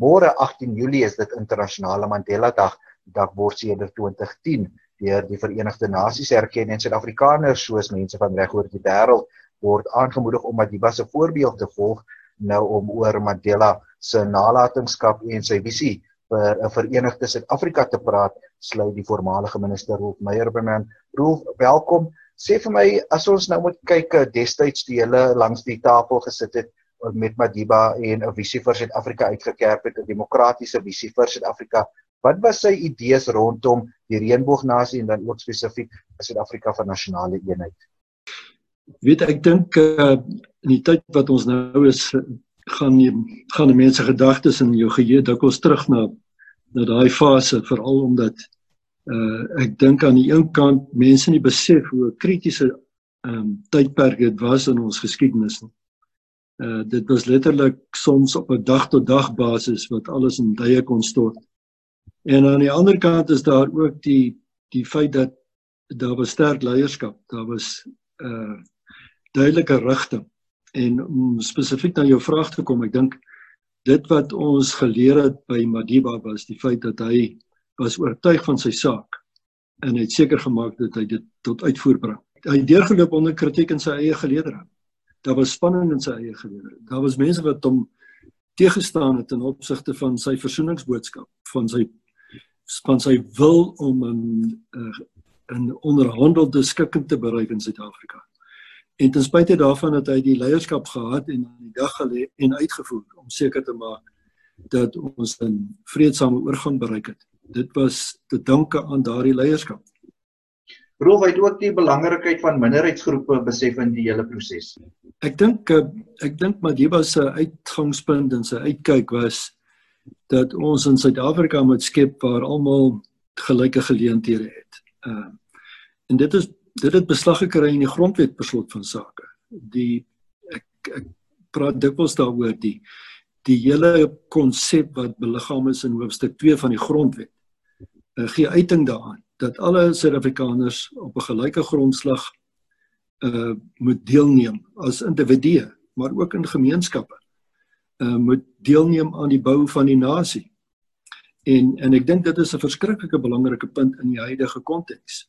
Môre 18 Julie is dit internasionale Mandela Dag, dag word sedert 2010 deur die Verenigde Nasies erken en Suid-Afrikaners soos mense van reg oor die wêreld word aangemoedig om Madiba se voorbeeld te volg nou om oor Mandela se nalatenskap en sy visie vir 'n verenigde Suid-Afrika te praat, sluit die voormalige minister Rolf Meyer by my. Rolf, welkom. Sê vir my as ons nou moet kyk eh, destyds die hele langs die tafel gesit het met Madiba en 'n visie vir Suid-Afrika uitgekerp het, 'n demokratiese visie vir Suid-Afrika. Wat was sy idees rondom die reënboognasie en dan ook spesifiek Suid-Afrika van nasionale eenheid? Weet ek dink uh, in die tyd wat ons nou is gaan die, gaan die mense gedagtes in jou geheue dikwels terug na na daai fase veral omdat uh ek dink aan die een kant mense nie besef hoe kritiese ehm um, tydperk dit was in ons geskiedenis nie. Uh dit was letterlik soms op 'n dag tot dag basis wat alles in duie kon stort. En aan die ander kant is daar ook die die feit dat daar was sterk leierskap, daar was uh duidelike rigting. En om spesifiek na jou vraag te kom, ek dink dit wat ons geleer het by Madiba was die feit dat hy was oortuig van sy saak en het seker gemaak dat hy dit tot uitvoer bring. Hy het deurgeloop onder kritiek in sy eie geleedere. Daar was spanning in sy eie geleedere. Daar was mense wat hom teëgestaan het in opsigte van sy versoeningsboodskap, van sy van sy wil om 'n 'n onderhandelde skikking te bereik in Suid-Afrika. En ten spyte daarvan dat hy die leierskap gehad en aan die dag gelê en uitgevoer om seker te maak dat ons 'n vredesame oorgang bereik het dit was te danke aan daardie leierskap. Roof het ook die belangrikheid van minderheidsgroepe besef in die hele proses. Ek dink eh, ek dink Madiba se uitgangspunt en sy uitkyk was dat ons in Suid-Afrika moet skep waar almal gelyke geleenthede het. Uh en dit is dit het beslag gekry in die grondwet beslot van sake. Die ek ek praat dikwels daaroor die die hele konsep wat beliggaam is in hoofstuk 2 van die grondwet uh, gee uiting daaraan dat alle Suid-Afrikaners op 'n gelyke grondslag uh moet deelneem as individue, maar ook in gemeenskappe. Uh moet deelneem aan die bou van die nasie. En en ek dink dit is 'n verskriklike belangrike punt in die huidige konteks.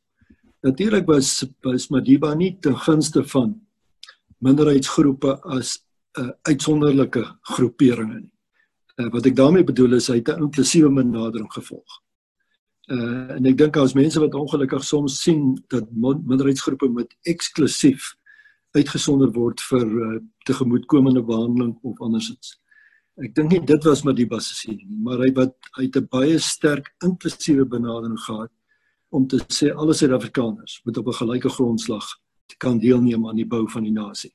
Natuurlik was was Madiba nie ten gunste van minderheidsgroepe as 'n uh, uitsonderlike groeperinge nie. Uh, wat ek daarmee bedoel is hy het 'n inklusiewe benadering gevolg uh, en ek dink as mense wat ongelukkig soms sien dat minderheidsgroepe met eksklusief uitgesonder word vir uh, tegemoetkomende behandeling of andersins. Ek dink nie dit was maar die basis nie, maar hy wat hy het 'n baie sterk inklusiewe benadering gehad om te sê alle Suid-Afrikaners moet op 'n gelyke grondslag kan deelneem aan die bou van die nasie.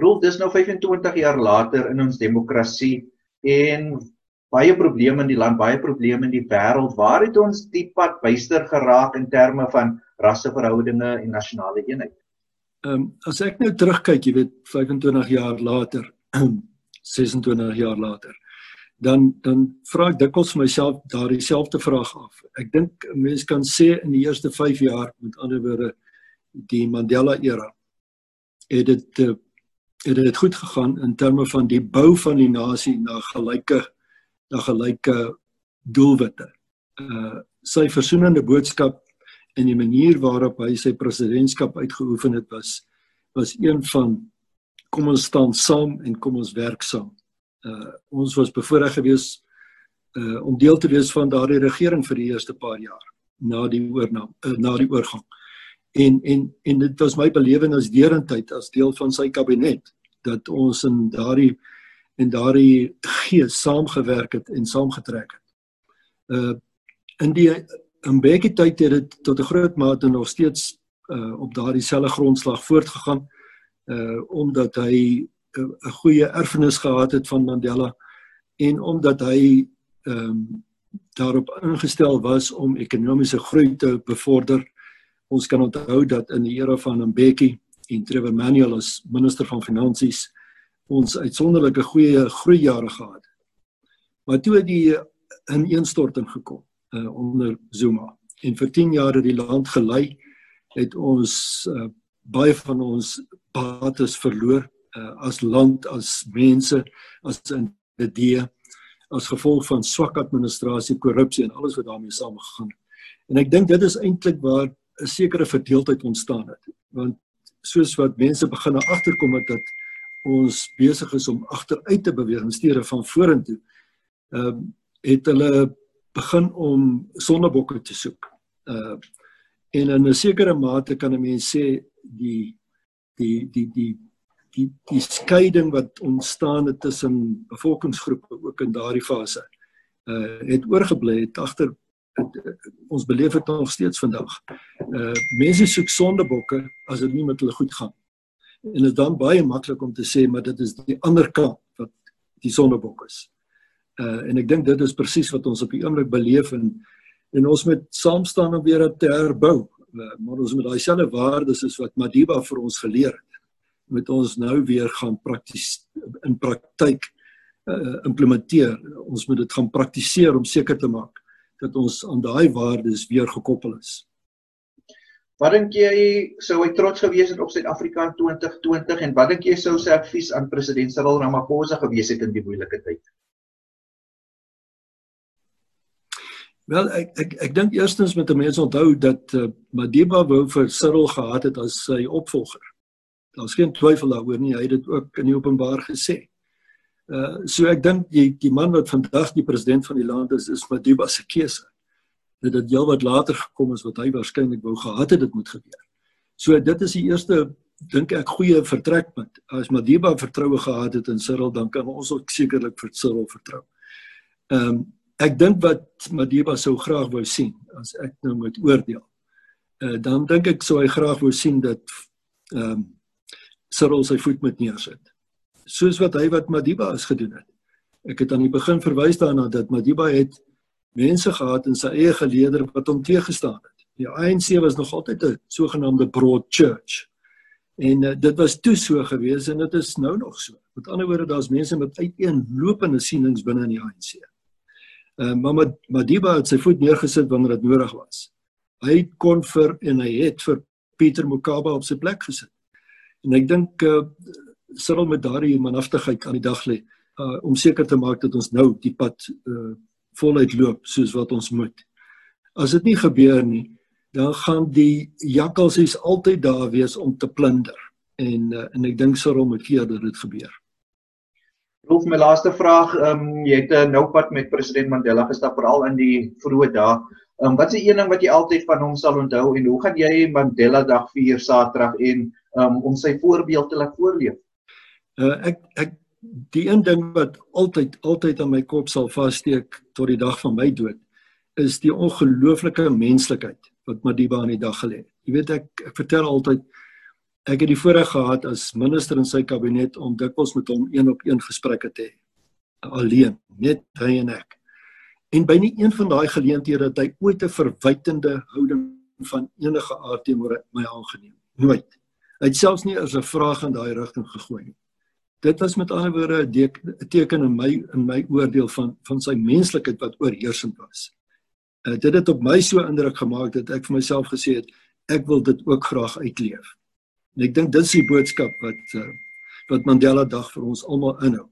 Rolf, dis nou 25 jaar later in ons demokrasie en baie probleme in die land, baie probleme in die wêreld. Waar het ons die pad byster geraak in terme van rasseverhoudinge en nasionale eenheid? Ehm um, as ek nou terugkyk, jy weet 25 jaar later, 26 jaar later, dan dan vra ek dikwels vir myself daardie selfde vraag af. Ek dink 'n mens kan sê in die eerste 5 jaar, met ander woorde, die Mandela era, het dit eh, het dit goed gegaan in terme van die bou van die nasie na gelyke na gelyke doelwitte. Uh sy versoenende boodskap en die manier waarop hy sy presidentskap uitgeoefen het was was een van kom ons staan saam en kom ons werk saam. Uh ons was bevoorreg geweest uh om deel te wees van daardie regering vir die eerste paar jaar na die oorname uh, na die oorgang. En en en dit was my belewing as deurentyd as deel van sy kabinet dat ons in daardie en daardie gees saamgewerk het en saamgetrek het. Uh in die in baie tyd het dit tot 'n groot mate nog steeds uh op daardie selfde grondslag voortgegaan uh omdat hy 'n uh, goeie erfenis gehad het van Mandela en omdat hy ehm um, daarop ingestel was om ekonomiese groei te bevorder. Ons kan onthou dat in die era van Mbeki en Trevor Manuel as minister van finansies ons uitsonderlike goeie groeijare gehad. Maar toe het die ineenstorting gekom uh, onder Zuma en vir 10 jaar het die land gelei het ons uh, baie van ons bates verloor uh, as land as mense as individue as gevolg van swak administrasie, korrupsie en alles wat daarmee saamgegaan het. En ek dink dit is eintlik waar 'n sekere verdeeldheid ontstaan het. Want soos wat mense begin agterkom het dat ons besig is om agteruit te beweeg in steede van vorentoe, ehm um, het hulle begin om sonnebokke te soek. Uh en in 'n sekere mate kan 'n mens sê die die die die die die skeiding wat ontstaan het tussen bevolkingsgroepe ook in daardie fase uh het oorgebly het agter ons beleef dit nog steeds vandag. Uh mense soek sondebokke as dit nie met hulle goed gaan. En dit is dan baie maklik om te sê maar dit is die ander kant wat die sondebok is. Uh en ek dink dit is presies wat ons op die oomblik beleef en en ons moet saam staan om weer te herbou. Uh, maar ons moet daai selfde waardes is wat Madiba vir ons geleer het moet ons nou weer gaan prakties in praktyk uh, implementeer. Ons moet dit gaan praktiseer om seker te maak dat ons aan daai waardes weer gekoppel is. Wat dink jy sou hy trots gewees het op Suid-Afrika in 2020 en wat dink jy sou sy advies aan president Cyril Ramaphosa gewees het in die moeilike tyd? Wel ek ek ek dink eerstens met mense onthou dat uh, Madiba wou vir Cyril gehad het as sy opvolger. Daar's geen twyfel daaroor nie, hy het dit ook in die openbaar gesê. Uh so ek dink die die man wat vandag die president van die land is is Madiba se keuse. Dit het heel wat later gekom as wat hy waarskynlik wou gehad het dit moet gebeur. So dit is die eerste dink ek goeie vertrekpunt. As Madiba vertroue gehad het in Cyril dan kan ons ook sekerlik vir Cyril vertrou. Ehm um, ek dink wat Madiba sou graag wou sien as ek nou moet oordeel. Uh dan dink ek sou hy graag wou sien dat ehm um, Cyril sy voet moet neersit soos wat hy wat Madiba as gedoen het. Ek het aan die begin verwys daarna dat Madiba het mense gehad in sy eie geleeder wat hom teëgestaan het. Die ANC was nog altyd 'n sogenaamde broad church. En uh, dit was toe so gewees en dit is nou nog so. Met ander woorde daar's mense met uiteenlopende sienings binne in die ANC. Uh, maar Madiba het sy voet neergesit wanneer dit nodig was. Hy kon vir en hy het vir Pieter Mokaba op sy plek gesit. En ek dink uh, Cyril met daardie manhaftigheid aan die dag lê uh, om seker te maak dat ons nou die pad uh, voluit loop soos wat ons moet. As dit nie gebeur nie, dan gaan die jakkalsies altyd daar wees om te plunder en uh, en ek dink Cyril moet keer dat dit gebeur. Rolf, my laaste vraag, ehm um, jy het 'n nou pad met president Mandela gestap veral in die vroeë dae. Ehm um, wat is een ding wat jy altyd van hom sal onthou en hoe gaan jy Mandela Dag vier Saterdag en um, om sy voorbeeld te laat voorleef? Uh, ek ek die een ding wat altyd altyd aan my kop sal vassteek tot die dag van my dood is die ongelooflike menslikheid wat Madiba aan die dag gelê het. Jy weet ek, ek vertel altyd ek het die voorreg gehad as minister in sy kabinet om dikwels met hom een op een gesprekke te hê. Alleen, net hy en ek. En by nie een van daai geleenthede het hy ooit 'n verwytende houding van enige aard teenoor my aangeneem. Nooit. Hy het selfs nie as 'n vraag in daai rigting gegooi nie dit was met ander woorde 'n teken in my in my oordeel van van sy menslikheid wat oorheersend was. Uh, dit het op my so indruk gemaak dat ek vir myself gesê het ek wil dit ook graag uitleef. En ek dink dit is die boodskap wat uh, wat Mandela Dag vir ons almal inhou.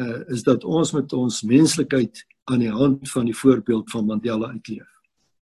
Uh is dat ons met ons menslikheid aan die hand van die voorbeeld van Mandela uitleef.